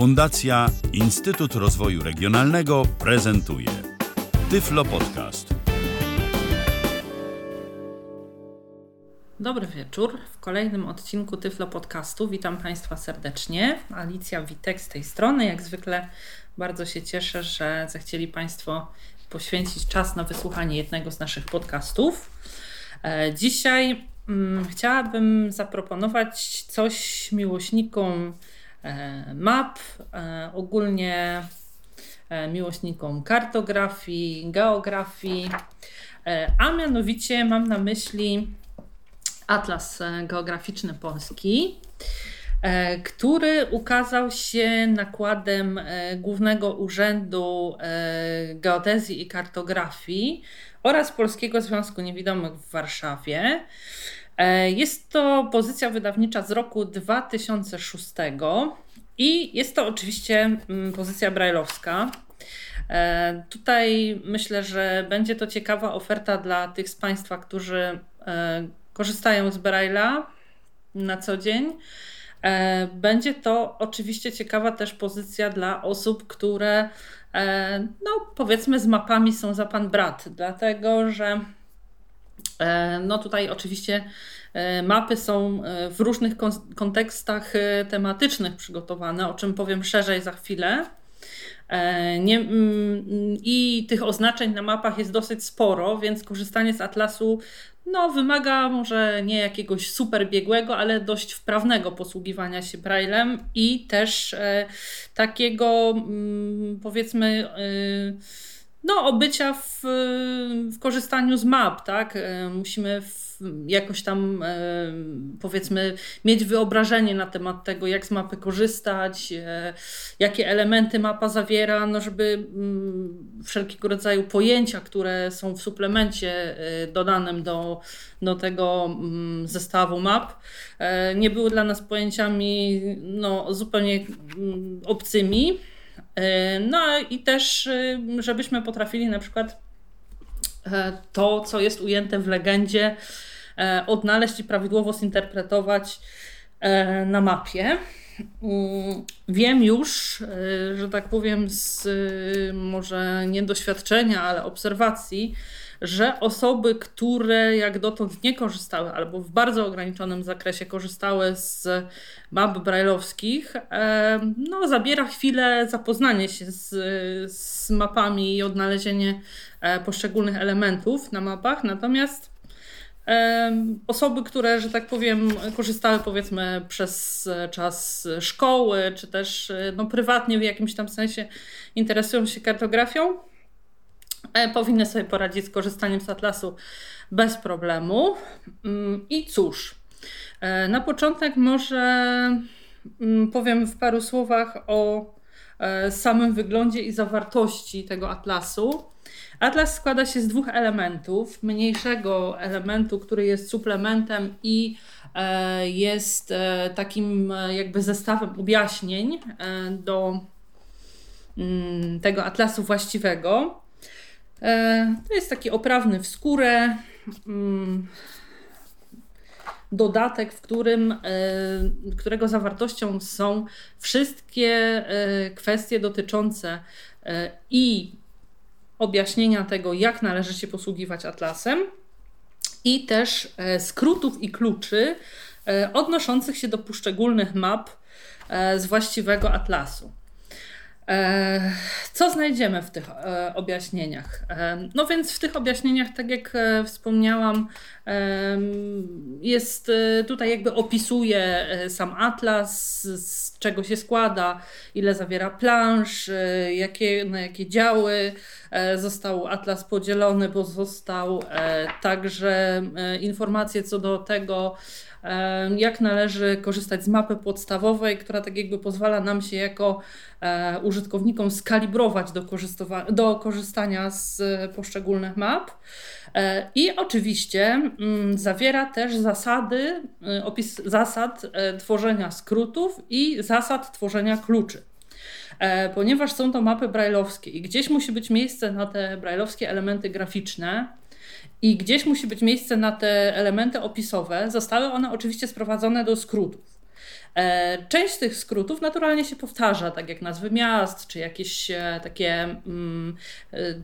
Fundacja Instytut Rozwoju Regionalnego prezentuje Tyflo Podcast. Dobry wieczór. W kolejnym odcinku Tyflo Podcastu witam Państwa serdecznie. Alicja Witek z tej strony. Jak zwykle bardzo się cieszę, że zechcieli Państwo poświęcić czas na wysłuchanie jednego z naszych podcastów. E, dzisiaj hmm, chciałabym zaproponować coś miłośnikom map, e, ogólnie miłośnikom kartografii, geografii, a mianowicie mam na myśli Atlas Geograficzny Polski. E, który ukazał się nakładem e, Głównego Urzędu e, Geodezji i Kartografii oraz Polskiego Związku Niewidomych w Warszawie. Jest to pozycja wydawnicza z roku 2006 i jest to oczywiście mm, pozycja brajlowska. Tutaj myślę, że będzie to ciekawa oferta dla tych z Państwa, którzy korzystają z Braille'a na co dzień E, będzie to oczywiście ciekawa też pozycja dla osób, które e, no powiedzmy z mapami są za pan brat, dlatego że e, no tutaj oczywiście mapy są w różnych kontekstach tematycznych przygotowane, o czym powiem szerzej za chwilę. Nie, mm, I tych oznaczeń na mapach jest dosyć sporo, więc korzystanie z atlasu no, wymaga może nie jakiegoś super biegłego, ale dość wprawnego posługiwania się braillem i też e, takiego mm, powiedzmy. E, no, obycia w, w korzystaniu z map, tak? E, musimy w, jakoś tam e, powiedzmy mieć wyobrażenie na temat tego, jak z mapy korzystać, e, jakie elementy mapa zawiera, no żeby mm, wszelkiego rodzaju pojęcia, które są w suplemencie dodanym do, do tego mm, zestawu map, nie były dla nas pojęciami no, zupełnie mm, obcymi. No i też, żebyśmy potrafili na przykład to, co jest ujęte w legendzie, E, odnaleźć i prawidłowo zinterpretować e, na mapie. Mm, wiem już, e, że tak powiem, z może nie doświadczenia, ale obserwacji, że osoby, które jak dotąd nie korzystały albo w bardzo ograniczonym zakresie korzystały z map brajlowskich, no, zabiera chwilę zapoznanie się z, z mapami i odnalezienie poszczególnych elementów na mapach. Natomiast Osoby, które, że tak powiem, korzystały powiedzmy przez czas szkoły, czy też no, prywatnie w jakimś tam sensie interesują się kartografią, e, powinny sobie poradzić z korzystaniem z atlasu bez problemu. Mm, I cóż, e, na początek może mm, powiem w paru słowach o e, samym wyglądzie i zawartości tego atlasu. Atlas składa się z dwóch elementów. Mniejszego elementu, który jest suplementem i e, jest e, takim e, jakby zestawem objaśnień do mm, tego atlasu właściwego. To jest taki oprawny w skórę mm, dodatek, w którym, którego zawartością są wszystkie kwestie dotyczące i objaśnienia tego, jak należy się posługiwać atlasem i też e, skrótów i kluczy e, odnoszących się do poszczególnych map e, z właściwego atlasu. Co znajdziemy w tych objaśnieniach? No więc w tych objaśnieniach, tak jak wspomniałam, jest tutaj jakby opisuje sam atlas, z czego się składa, ile zawiera plansz, jakie, na jakie działy został atlas podzielony, bo został także informacje co do tego, jak należy korzystać z mapy podstawowej, która tak jakby pozwala nam się jako e, użytkownikom skalibrować do, do korzystania z poszczególnych map. E, I oczywiście mm, zawiera też zasady, e, opis zasad tworzenia skrótów i zasad tworzenia kluczy ponieważ są to mapy brajlowskie i gdzieś musi być miejsce na te brajlowskie elementy graficzne, i gdzieś musi być miejsce na te elementy opisowe. Zostały one oczywiście sprowadzone do skrótów. Część z tych skrótów naturalnie się powtarza, tak jak nazwy miast, czy jakieś takie mm,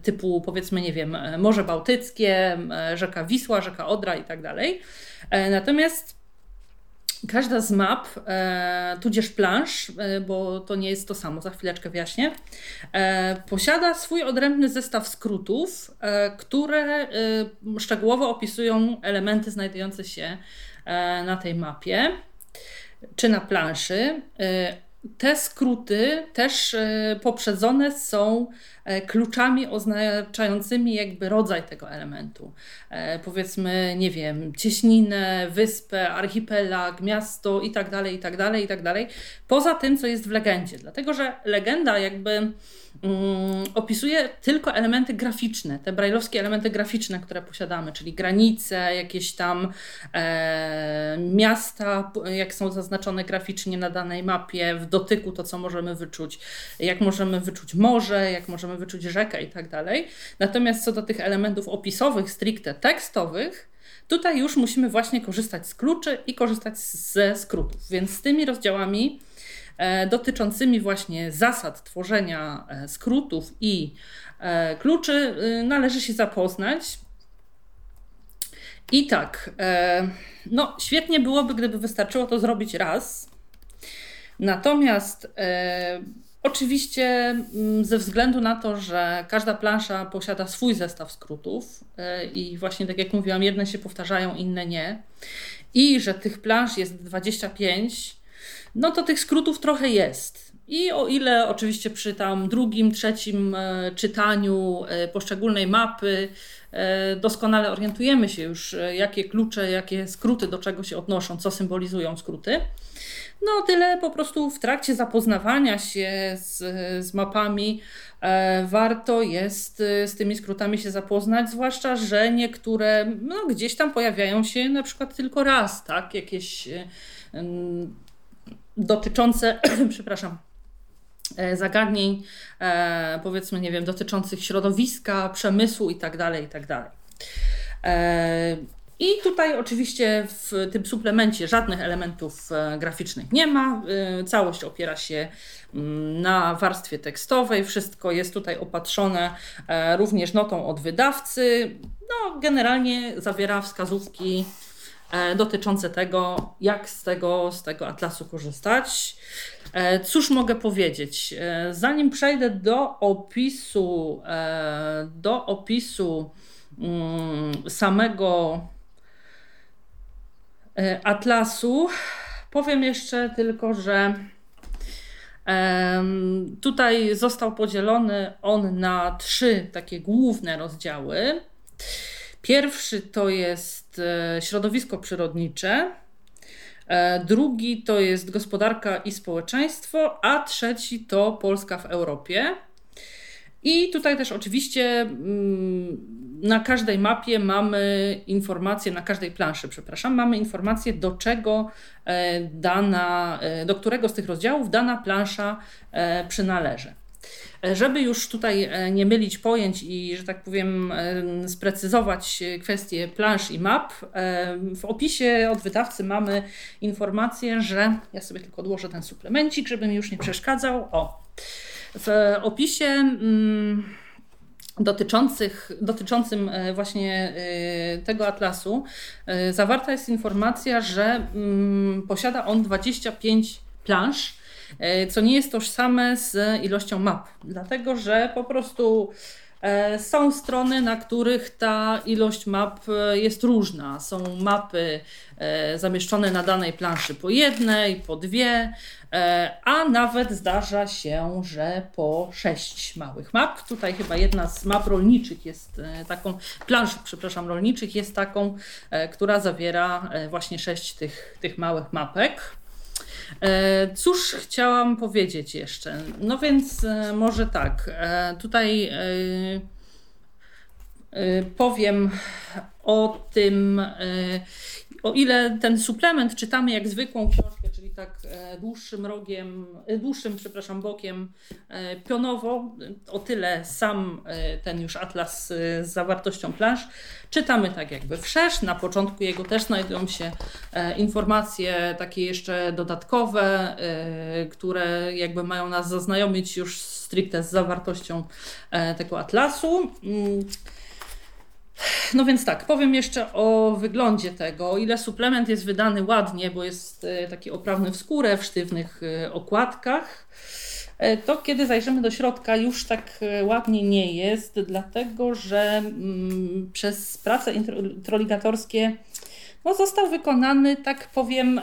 typu, powiedzmy, nie wiem, Morze Bałtyckie, rzeka Wisła, rzeka Odra i tak dalej. Natomiast Każda z map, e, tudzież plansz, e, bo to nie jest to samo, za chwileczkę wyjaśnię, e, posiada swój odrębny zestaw skrótów, e, które e, szczegółowo opisują elementy znajdujące się e, na tej mapie czy na planszy. Te skróty też poprzedzone są kluczami oznaczającymi jakby rodzaj tego elementu. E, powiedzmy, nie wiem, cieśninę, wyspę, archipelag, miasto i tak dalej, i tak dalej, i tak dalej. Poza tym, co jest w legendzie. Dlatego, że legenda jakby Mm, opisuje tylko elementy graficzne, te brajlowskie elementy graficzne, które posiadamy, czyli granice, jakieś tam e, miasta, jak są zaznaczone graficznie na danej mapie, w dotyku to, co możemy wyczuć, jak możemy wyczuć morze, jak możemy wyczuć rzekę i tak dalej. Natomiast co do tych elementów opisowych, stricte tekstowych, tutaj już musimy właśnie korzystać z kluczy i korzystać ze skrótów. Więc z tymi rozdziałami E, dotyczącymi właśnie zasad tworzenia e, skrótów i e, kluczy należy się zapoznać. I tak, no świetnie byłoby, gdyby wystarczyło to zrobić raz. Natomiast Oczywiście, mm, ze względu na to, że każda plansza posiada swój zestaw skrótów i właśnie tak jak mówiłam, jedne się powtarzają, inne nie, i że tych plansz jest 25, no to tych skrótów trochę jest. I o ile oczywiście przy tam drugim, trzecim e, czytaniu e, poszczególnej mapy doskonale orientujemy się już, jakie klucze, jakie skróty do czego się odnoszą, co symbolizują skróty, no tyle po prostu w trakcie zapoznawania się z, z mapami warto jest z tymi skrótami się zapoznać, zwłaszcza, że niektóre no, gdzieś tam pojawiają się na przykład tylko raz, tak? Jakieś dotyczące, przepraszam, e, zagadnień, e, powiedzmy, nie wiem, dotyczących środowiska, przemysłu itd., tak itd. E, I tutaj oczywiście w tym suplemencie żadnych elementów graficznych nie ma. Całość opiera się mm, na warstwie tekstowej. Wszystko jest tutaj opatrzone również notą od wydawcy. No, generalnie zawiera wskazówki E, dotyczące tego, jak z tego, z tego atlasu korzystać. E, cóż mogę powiedzieć? E, zanim przejdę do opisu, do opisu mm, samego atlasu, powiem jeszcze tylko, że tutaj został podzielony on na trzy takie główne rozdziały. Pierwszy to jest e, środowisko przyrodnicze, e, drugi to jest gospodarka i społeczeństwo, a trzeci to Polska w Europie. I tutaj też oczywiście mm, na każdej mapie mamy informacje, na każdej planszy, przepraszam, mamy informacje do czego e, dana, do którego z tych rozdziałów dana plansza przynależy. E, żeby już tutaj e, nie mylić pojęć i, że tak powiem, e, sprecyzować kwestie plansz i map, w opisie od wydawcy mamy informację, że ja sobie tylko odłożę ten suplemencik, żeby mi już nie przeszkadzał. O, w opisie. Mm, dotyczących, dotyczącym właśnie tego atlasu zawarta jest informacja, że mm, posiada on 25 plansz E, co nie jest tożsame z ilością map, dlatego że po prostu e, są strony, na których ta ilość map e, jest różna. Są mapy zamieszczone na danej planszy po jednej, po dwie, a nawet zdarza się, że po sześć małych map. Tutaj chyba jedna z map rolniczych jest taką, plansz, przepraszam, rolniczych jest taką, która zawiera właśnie sześć tych, tych małych mapek. E, cóż chciałam powiedzieć jeszcze? No więc e, może tak, e, tutaj powiem o tym, o ile ten suplement czytamy jak zwykłą książkę, czyli tak e, dłuższym rogiem, e, dłuższym, przepraszam, bokiem e, pionowo, o tyle sam ten już atlas z zawartością plansz czytamy tak jakby wszerz. Na początku jego też znajdują się informacje takie jeszcze dodatkowe, które jakby mają nas zaznajomić już stricte z zawartością tego atlasu. No więc tak, powiem jeszcze o wyglądzie tego. O ile suplement jest wydany ładnie, bo jest e, taki oprawny w skórę, w sztywnych e, okładkach, e, to kiedy zajrzymy do środka, już tak ładnie nie jest, dlatego że mm, przez prace introligatorskie no, został wykonany, tak powiem,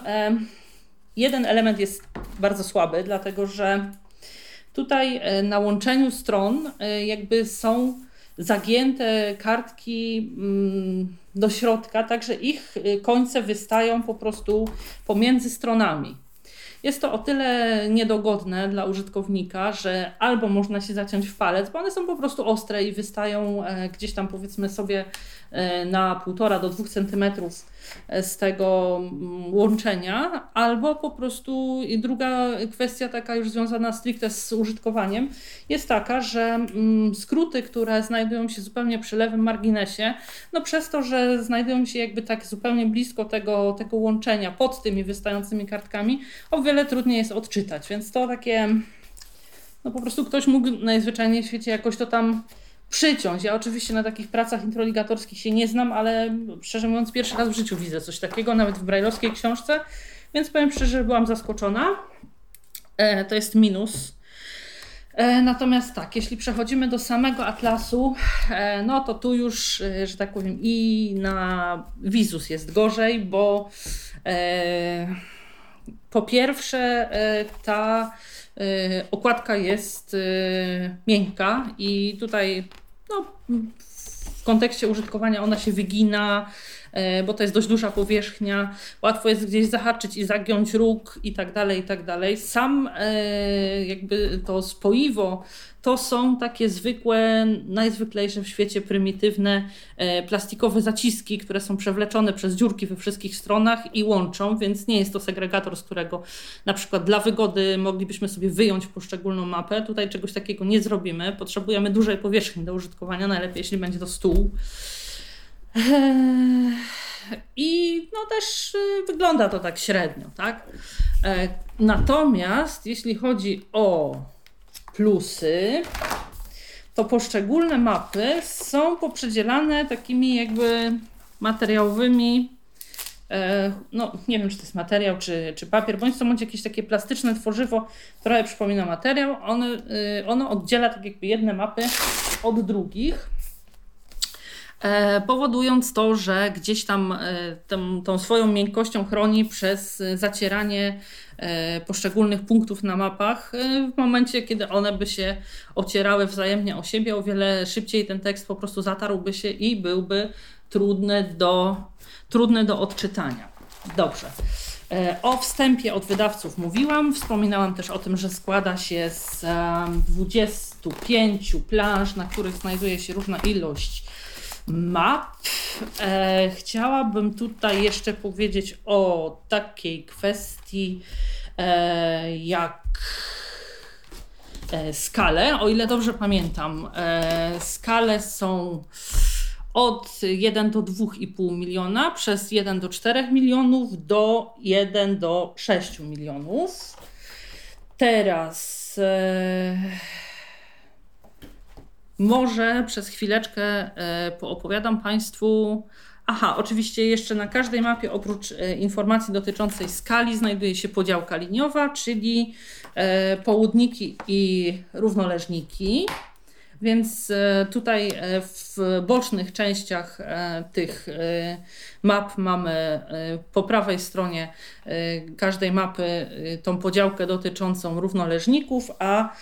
jeden element jest bardzo słaby, dlatego że tutaj na łączeniu stron jakby są zagięte kartki mm, do środka, także ich y, końce wystają po prostu pomiędzy stronami. Jest to o tyle niedogodne dla użytkownika, że albo można się zaciąć w palec, bo one są po prostu ostre i wystają e, gdzieś tam powiedzmy sobie e, na 1,5 do 2 cm e, z tego mm, łączenia, albo po prostu i druga kwestia taka już związana stricte z użytkowaniem jest taka, że mm, skróty, które znajdują się zupełnie przy lewym marginesie, no przez to, że znajdują się jakby tak zupełnie blisko tego, tego łączenia pod tymi wystającymi kartkami, o wiele trudniej jest odczytać, więc to takie no po prostu ktoś mógł najzwyczajniej w świecie jakoś to tam przyciąć. Ja oczywiście na takich pracach introligatorskich się nie znam, ale szczerze mówiąc pierwszy raz w życiu widzę coś takiego, nawet w brajlowskiej książce, więc powiem szczerze, że byłam zaskoczona. E, to jest minus. E, natomiast tak, jeśli przechodzimy do samego atlasu, e, no to tu już, e, że tak powiem, i na Wizus jest gorzej, bo e, po pierwsze e, ta okładka jest miękka i tutaj no, w kontekście użytkowania ona się wygina, bo to jest dość duża powierzchnia, łatwo jest gdzieś zahaczyć i zagiąć róg i tak dalej, i tak dalej. Sam jakby to spoiwo to są takie zwykłe, najzwyklejsze w świecie prymitywne e, plastikowe zaciski, które są przewleczone przez dziurki we wszystkich stronach i łączą, więc nie jest to segregator, z którego na przykład dla wygody moglibyśmy sobie wyjąć poszczególną mapę. Tutaj czegoś takiego nie zrobimy. Potrzebujemy dużej powierzchni do użytkowania, najlepiej jeśli będzie to stół. Eee, I no też y, wygląda to tak średnio, tak? E, natomiast jeśli chodzi o plusy, to poszczególne mapy są poprzedzielane takimi jakby materiałowymi, e, no nie wiem czy to jest materiał czy, czy papier, bądź to bądź jakieś takie plastyczne tworzywo, które przypomina materiał. Ono, e, ono oddziela tak jakby jedne mapy od drugich. E, powodując to, że gdzieś tam e, tą, tą swoją miękkością chroni przez zacieranie e, poszczególnych punktów na mapach. W momencie, kiedy one by się ocierały wzajemnie o siebie, o wiele szybciej ten tekst po prostu zatarłby się i byłby trudny do, trudny do odczytania. Dobrze. O wstępie od wydawców mówiłam. Wspominałam też o tym, że składa się z 25 planż, na których znajduje się różna ilość map. E, chciałabym tutaj jeszcze powiedzieć o takiej kwestii e, jak e, skale. O ile dobrze pamiętam, e, skale są od 1 do 2,5 miliona przez 1 do 4 milionów do 1 do 6 milionów. Teraz e, może przez chwileczkę e, poopowiadam Państwu. Aha, oczywiście jeszcze na każdej mapie oprócz e, informacji dotyczącej skali znajduje się podziałka liniowa, czyli e, południki i równoleżniki. Więc e, tutaj e, w bocznych częściach e, tych map mamy po prawej stronie każdej mapy tą podziałkę dotyczącą równoleżników, a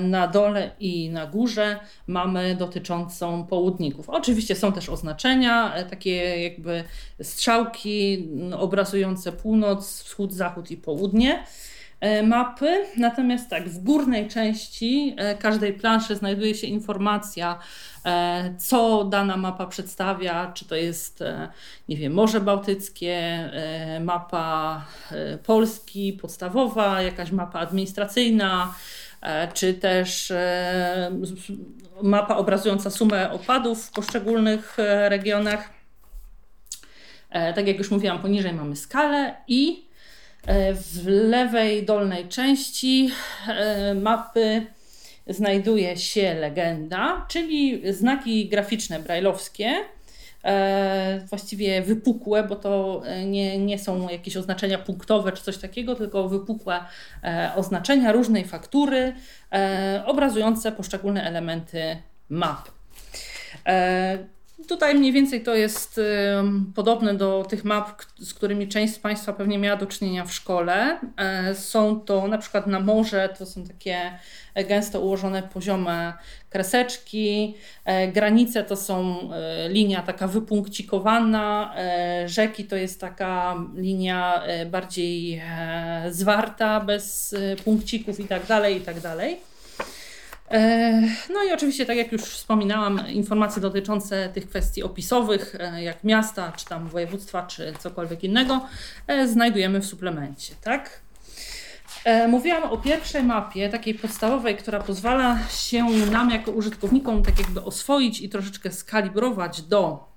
na dole i na górze mamy dotyczącą południków. Oczywiście są też oznaczenia, takie jakby strzałki obrazujące północ, wschód, zachód i południe. Mapy. Natomiast tak, w górnej części każdej planszy znajduje się informacja, co dana mapa przedstawia, czy to jest, nie wiem, Morze Bałtyckie, mapa Polski podstawowa, jakaś mapa administracyjna, czy też mapa obrazująca sumę opadów w poszczególnych regionach. E, tak jak już mówiłam, poniżej mamy skalę i e, w lewej dolnej części e, mapy znajduje się legenda, czyli znaki graficzne brajlowskie, właściwie wypukłe, bo to nie, nie są jakieś oznaczenia punktowe czy coś takiego, tylko wypukłe oznaczenia różnej faktury, obrazujące poszczególne elementy mapy. Tutaj mniej więcej to jest podobne do tych map, z którymi część z Państwa pewnie miała do czynienia w szkole. E, są to na przykład na morze, to są takie gęsto ułożone poziome kreseczki. E, granice to są e, linia taka wypunkcikowana. Rzeki to jest taka linia bardziej zwarta, bez punkcików i tak dalej, i tak dalej. E, no i oczywiście, tak jak już wspominałam, informacje dotyczące tych kwestii opisowych, e, jak miasta, czy tam województwa, czy cokolwiek innego, e, znajdujemy w suplemencie, tak? Mówiłam o pierwszej mapie, takiej podstawowej, która pozwala się nam jako użytkownikom tak jakby oswoić i troszeczkę skalibrować do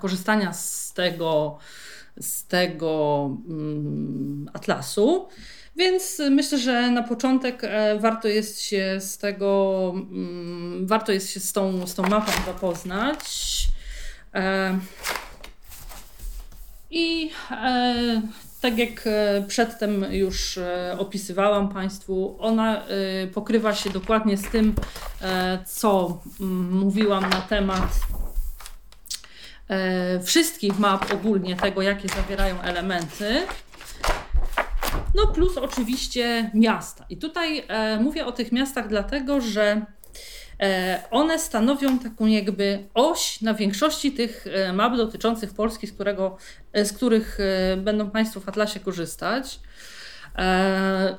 korzystania z tego, z tego mm, atlasu. Więc myślę, że na początek e, warto jest się z tego, mm, warto jest się z tą, z tą mapą zapoznać. E, I e, tak jak przedtem już opisywałam Państwu, ona pokrywa się dokładnie z tym, co mm, mówiłam na temat wszystkich map ogólnie, tego jakie zawierają elementy. No plus oczywiście miasta. I tutaj e, mówię o tych miastach dlatego, że e, one stanowią taką jakby oś na większości tych e, map dotyczących Polski, z, którego, e, z których e, będą Państwo w Atlasie korzystać.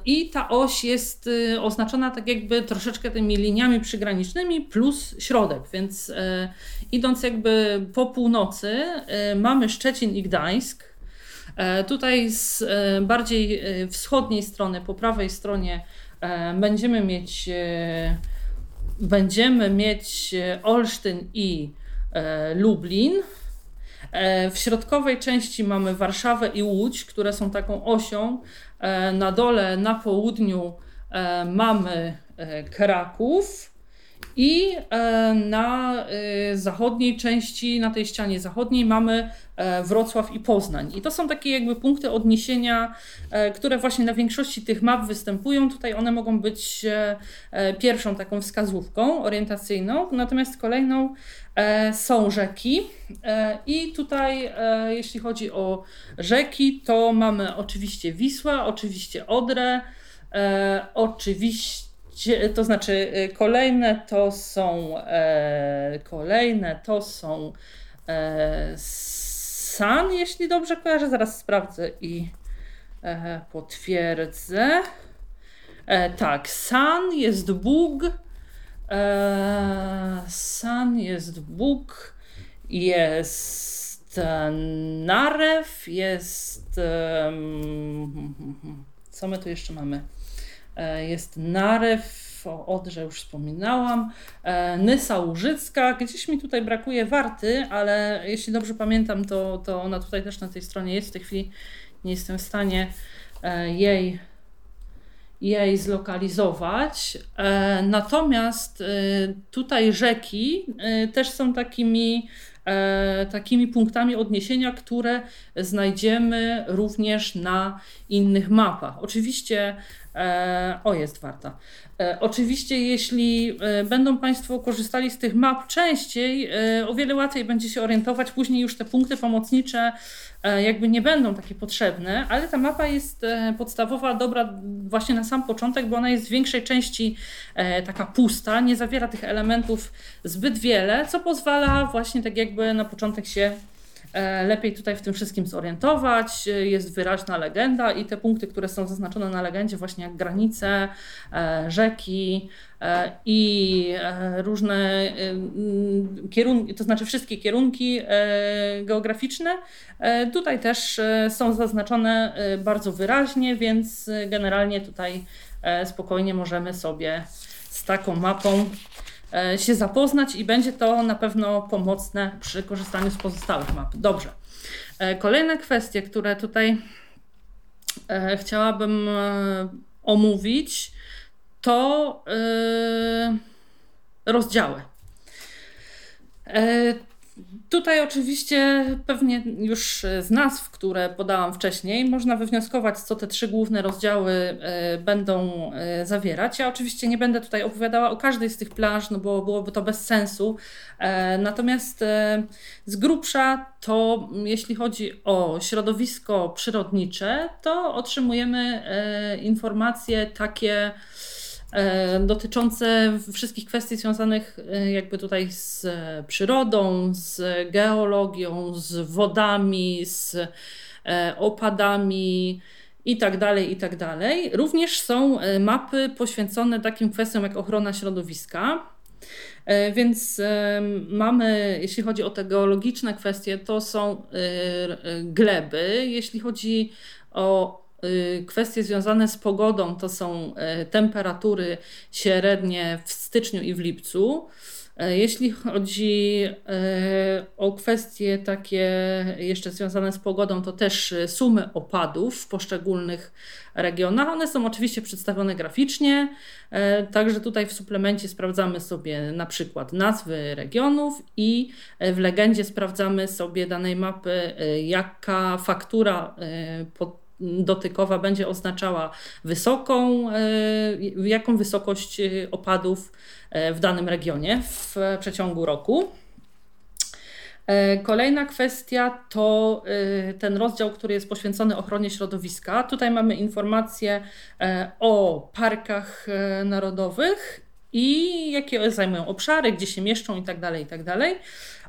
I ta oś jest oznaczona tak jakby troszeczkę tymi liniami przygranicznymi plus środek, więc idąc jakby po północy mamy Szczecin i Gdańsk, tutaj z e, bardziej e, wschodniej strony, po prawej stronie będziemy mieć będziemy mieć Olsztyn i Lublin. W środkowej części mamy Warszawę i Łódź, które są taką osią. Na dole, na południu mamy Kraków. I e, na e, zachodniej części, na tej ścianie zachodniej mamy e, Wrocław i Poznań. I to są takie jakby punkty odniesienia, które właśnie na większości tych map występują. Tutaj one mogą być pierwszą taką wskazówką orientacyjną, natomiast kolejną są rzeki. I tutaj, jeśli chodzi o rzeki, to mamy oczywiście Wisłę, oczywiście Odrę, oczywiście to znaczy y, kolejne to są e, kolejne to są e, San, jeśli dobrze kojarzę, zaraz sprawdzę i e, potwierdzę. Tak, San jest Bóg. San jest Bóg. Jest Narew, jest. co my tu jeszcze mamy? E, jest Narew, o Odrze już wspominałam, e, Nysa Łużycka, gdzieś mi tutaj brakuje Warty, ale jeśli dobrze pamiętam, to, to ona tutaj też na tej stronie jest. W tej chwili nie jestem w stanie e, jej, jej zlokalizować. Natomiast tutaj rzeki też są takimi takimi punktami odniesienia, które znajdziemy również na innych mapach. Oczywiście E, o, jest warta. E, oczywiście, jeśli e, będą Państwo korzystali z tych map częściej, o wiele łatwiej będzie się orientować. Później już te punkty pomocnicze jakby nie będą takie potrzebne, ale ta mapa jest podstawowa, dobra właśnie na sam początek, bo ona jest w większej części taka pusta, nie zawiera tych elementów zbyt wiele, co pozwala właśnie tak jakby na początek się lepiej tutaj w tym wszystkim zorientować. Jest wyraźna legenda i te punkty, które są zaznaczone na legendzie, właśnie jak granice, rzeki i różne kierunki, to znaczy wszystkie kierunki geograficzne, tutaj też są zaznaczone bardzo wyraźnie, więc generalnie tutaj spokojnie możemy sobie z taką mapą e, się zapoznać i będzie to na pewno pomocne przy korzystaniu z pozostałych map. Dobrze. E, kolejne kwestie, które tutaj e, chciałabym omówić, to rozdziały. Tutaj oczywiście pewnie już z nazw, które podałam wcześniej, można wywnioskować, co te trzy główne rozdziały e, będą e, zawierać. Ja oczywiście nie będę tutaj opowiadała o każdej z tych plaż, no bo byłoby to bez sensu. E, natomiast z grubsza to jeśli chodzi o środowisko przyrodnicze, to otrzymujemy informacje takie, dotyczące wszystkich kwestii związanych e, jakby tutaj z przyrodą, z geologią, z wodami, z e, opadami i tak dalej, i tak dalej. Również są mapy poświęcone takim kwestiom jak ochrona środowiska. Więc mamy, jeśli chodzi o te geologiczne kwestie, to są gleby. Jeśli chodzi o kwestie związane z pogodą to są y, temperatury średnie w styczniu i w lipcu. Y, jeśli chodzi o kwestie takie jeszcze związane z pogodą, to też sumy opadów w poszczególnych regionach. One są oczywiście przedstawione graficznie, także tutaj w suplemencie sprawdzamy sobie na przykład nazwy regionów i w legendzie sprawdzamy sobie danej mapy, jaka faktura pod dotykowa będzie oznaczała wysoką, e, jaką wysokość e, opadów e, w danym regionie w przeciągu roku. Kolejna kwestia to ten rozdział, który jest poświęcony ochronie środowiska. Tutaj mamy informacje o parkach narodowych i jakie zajmują obszary, gdzie się mieszczą itd. Tak itd. Tak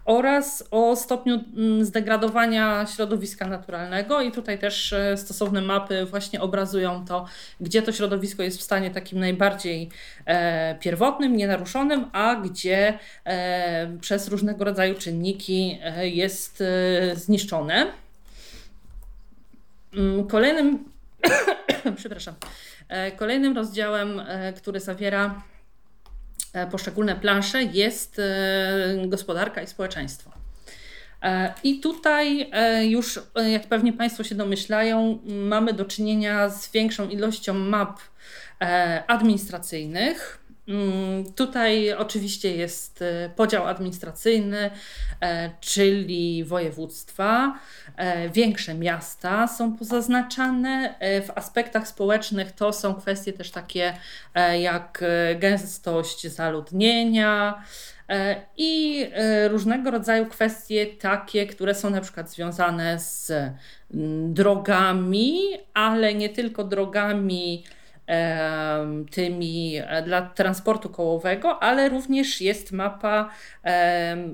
oraz o stopniu mm, zdegradowania środowiska naturalnego i tutaj też e, stosowne mapy właśnie obrazują to, gdzie to środowisko jest w stanie takim najbardziej e, pierwotnym, nienaruszonym, a gdzie e, przez różnego rodzaju czynniki jest zniszczone. Mm, kolejnym, przepraszam, kolejnym rozdziałem, który zawiera poszczególne plansze jest e, gospodarka i społeczeństwo. E, I tutaj już, jak pewnie Państwo się domyślają, mamy do czynienia z większą ilością map administracyjnych, tutaj oczywiście jest e, podział administracyjny, e, czyli województwa. E, większe miasta są pozaznaczane. W aspektach społecznych to są kwestie też takie jak gęstość zaludnienia i różnego rodzaju kwestie takie, które są na przykład związane z mm, drogami, ale nie tylko drogami tymi e, dla transportu kołowego, ale również jest mapa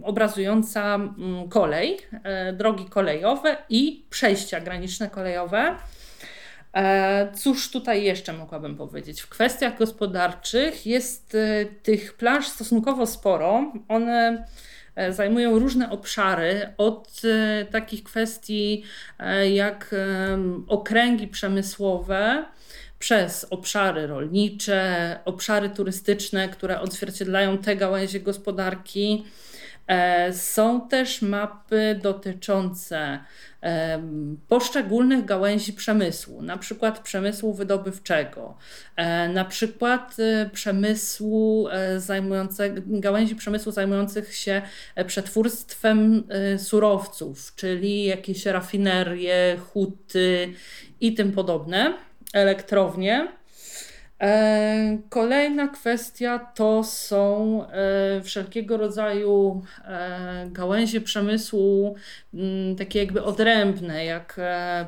obrazująca kolej, e, drogi kolejowe i przejścia graniczne kolejowe. E, cóż tutaj jeszcze mogłabym powiedzieć? W kwestiach gospodarczych jest tych planż stosunkowo sporo. One zajmują różne obszary, od takich kwestii jak okręgi przemysłowe, przez obszary rolnicze, obszary turystyczne, które odzwierciedlają te gałęzie gospodarki. E, są też mapy dotyczące poszczególnych gałęzi przemysłu, na przykład przemysłu wydobywczego, e, na przykład e, przemysłu zajmującego, gałęzi przemysłu zajmujących się przetwórstwem surowców, czyli jakieś rafinerie, huty i tym podobne elektrownie. E, kolejna kwestia to są e, wszelkiego rodzaju e, gałęzie przemysłu, mm, takie jakby odrębne, jak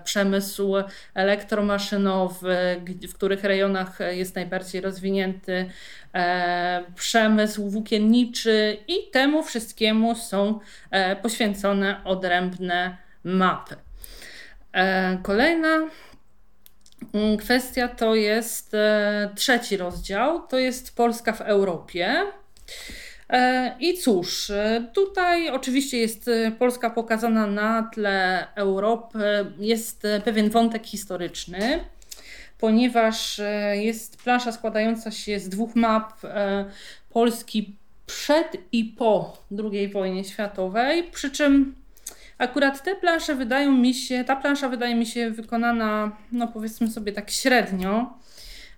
przemysł elektromaszynowy, w których rejonach jest najbardziej rozwinięty przemysł włókienniczy i temu wszystkiemu są poświęcone odrębne mapy. Kolejna kwestia to jest e, trzeci rozdział, to jest Polska w Europie. E, I cóż, e, tutaj oczywiście jest Polska pokazana na tle Europy, jest pewien wątek historyczny, ponieważ jest plansza składająca się z dwóch map Polski przed i po II wojnie światowej, przy czym Akurat te plansze wydają mi się, ta plansza wydaje mi się wykonana, no powiedzmy sobie tak średnio,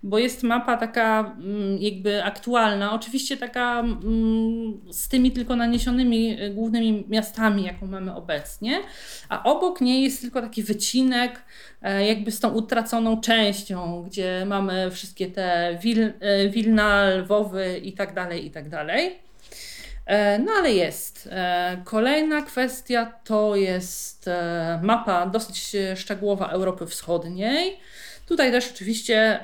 bo jest mapa taka mm, jakby aktualna, oczywiście taka mm, z tymi tylko naniesionymi y, głównymi miastami, jaką mamy obecnie, a obok niej jest tylko taki wycinek, e, jakby z tą utraconą częścią, gdzie mamy wszystkie te Wil, e, Wilna, Lwowy i tak dalej, i tak dalej. E, no ale jest. E, kolejna kwestia to jest e, mapa dosyć szczegółowa Europy Wschodniej. Tutaj też oczywiście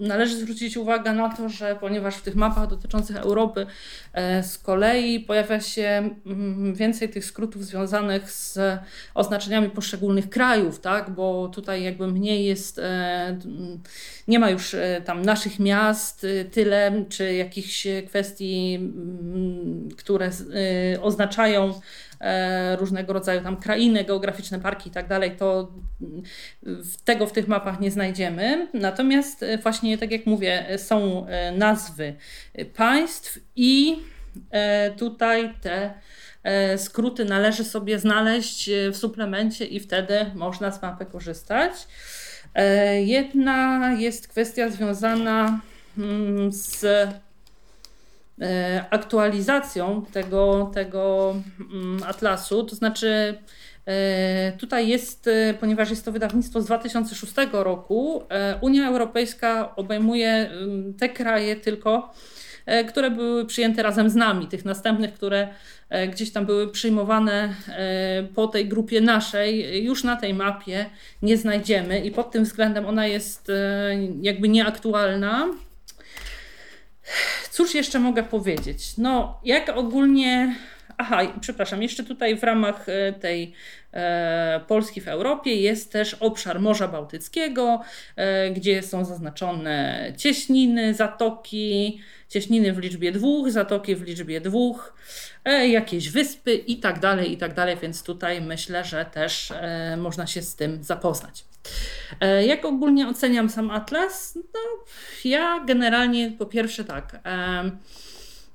należy zwrócić uwagę na to, że ponieważ w tych mapach dotyczących Europy e, z kolei pojawia się mm, więcej tych skrótów związanych z oznaczeniami poszczególnych krajów, tak? bo tutaj jakby mniej jest, e, nie ma już e, tam naszych miast tyle, czy jakichś kwestii, mm, które oznaczają różnego rodzaju tam krainy, geograficzne parki i tak dalej, to tego w tych mapach nie znajdziemy. Natomiast e, właśnie, tak jak mówię, są e, nazwy państw i tutaj te skróty należy sobie znaleźć w suplemencie i wtedy można z mapy korzystać. Jedna jest kwestia związana mm, z E, aktualizacją tego, tego mm, atlasu, to znaczy e, Tutaj jest, e, ponieważ jest to wydawnictwo z 2006 roku, Unia Europejska obejmuje mm, te kraje tylko, które były przyjęte razem z nami. Tych następnych, które gdzieś tam były przyjmowane po tej grupie naszej, już na tej mapie nie znajdziemy i pod tym względem ona jest jakby nieaktualna. Cóż jeszcze mogę powiedzieć? No, jak ogólnie. Aha, przepraszam, jeszcze tutaj w ramach e, tej e, Polski w Europie jest też obszar Morza Bałtyckiego, e, gdzie są zaznaczone cieśniny, zatoki, cieśniny w liczbie dwóch, zatoki w liczbie dwóch, jakieś wyspy i tak dalej, i tak dalej, więc tutaj myślę, że też można się z tym zapoznać. Jak ogólnie oceniam sam atlas? No, ja generalnie po pierwsze tak.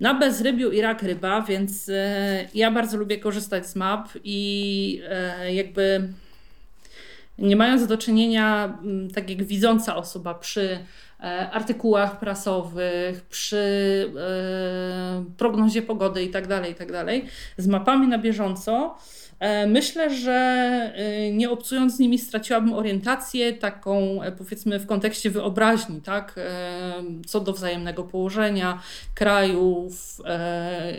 Na bezrybiu i rak ryba, więc e, ja bardzo lubię korzystać z map i e, jakby nie mając do czynienia, tak jak widząca osoba przy artykułach prasowych, przy prognozie pogody itd., tak itd., tak z mapami na bieżąco, E, myślę, że e, nie obcując z nimi straciłabym orientację taką e, powiedzmy w kontekście wyobraźni, tak? co do wzajemnego położenia krajów,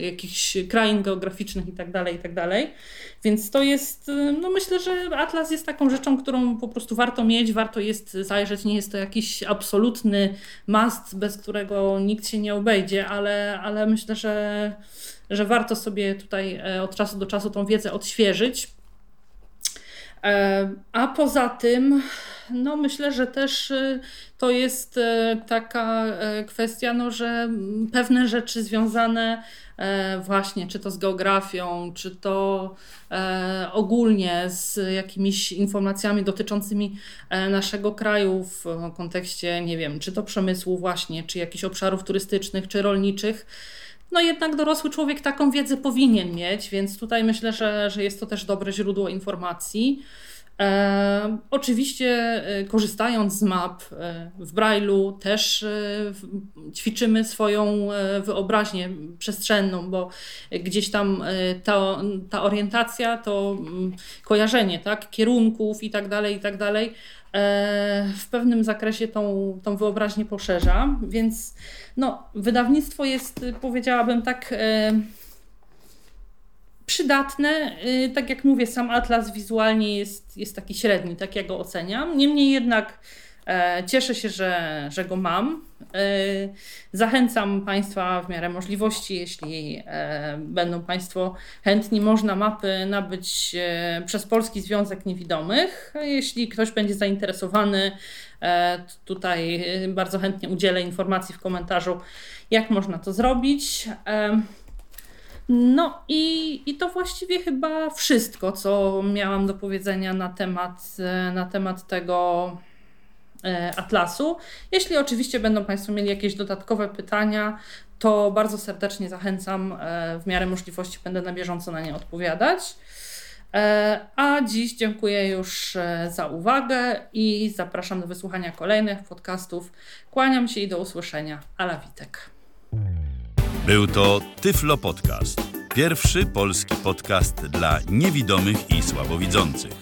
jakichś krain geograficznych itd., tak itd. Więc to jest, no myślę, że Atlas jest taką rzeczą, którą po prostu warto mieć, warto jest zajrzeć. Nie jest to jakiś absolutny must, bez którego nikt się nie obejdzie, ale, ale myślę, że że warto sobie tutaj e, od czasu do czasu tą wiedzę odświeżyć. E, a poza tym, no myślę, że też e, to jest taka kwestia, no, że pewne rzeczy związane właśnie, czy to z geografią, czy to ogólnie z jakimiś informacjami dotyczącymi naszego kraju w kontekście, nie wiem, czy to przemysłu właśnie, czy jakichś obszarów turystycznych, czy rolniczych, no jednak dorosły człowiek taką wiedzę powinien mieć, więc tutaj myślę, że, że jest to też dobre źródło informacji. E, oczywiście e, korzystając z map e, w Braille'u też e, ćwiczymy swoją wyobraźnię przestrzenną, bo gdzieś tam ta, ta orientacja, to mm, kojarzenie tak, kierunków i tak dalej, i tak dalej w pewnym zakresie tą, tą wyobraźnię poszerza, więc no, wydawnictwo jest, powiedziałabym tak, przydatne. Tak jak mówię, sam atlas wizualnie jest, jest taki średni, tak ja go oceniam. Niemniej jednak E, cieszę się, że, że go mam. E, zachęcam Państwa w miarę możliwości, jeśli e, będą Państwo chętni, można mapy nabyć przez Polski Związek Niewidomych. Jeśli ktoś będzie zainteresowany, tutaj bardzo chętnie udzielę informacji w komentarzu, jak można to zrobić. No i, i to właściwie chyba wszystko, co miałam do powiedzenia na temat, na temat tego E, Atlasu. Jeśli oczywiście będą Państwo mieli jakieś dodatkowe pytania, to bardzo serdecznie zachęcam. E, w miarę możliwości będę na bieżąco na nie odpowiadać. E, a dziś dziękuję już za uwagę i zapraszam do wysłuchania kolejnych podcastów. Kłaniam się i do usłyszenia. Ala Witek. Był to Tyflo Podcast. Pierwszy polski podcast dla niewidomych i słabowidzących.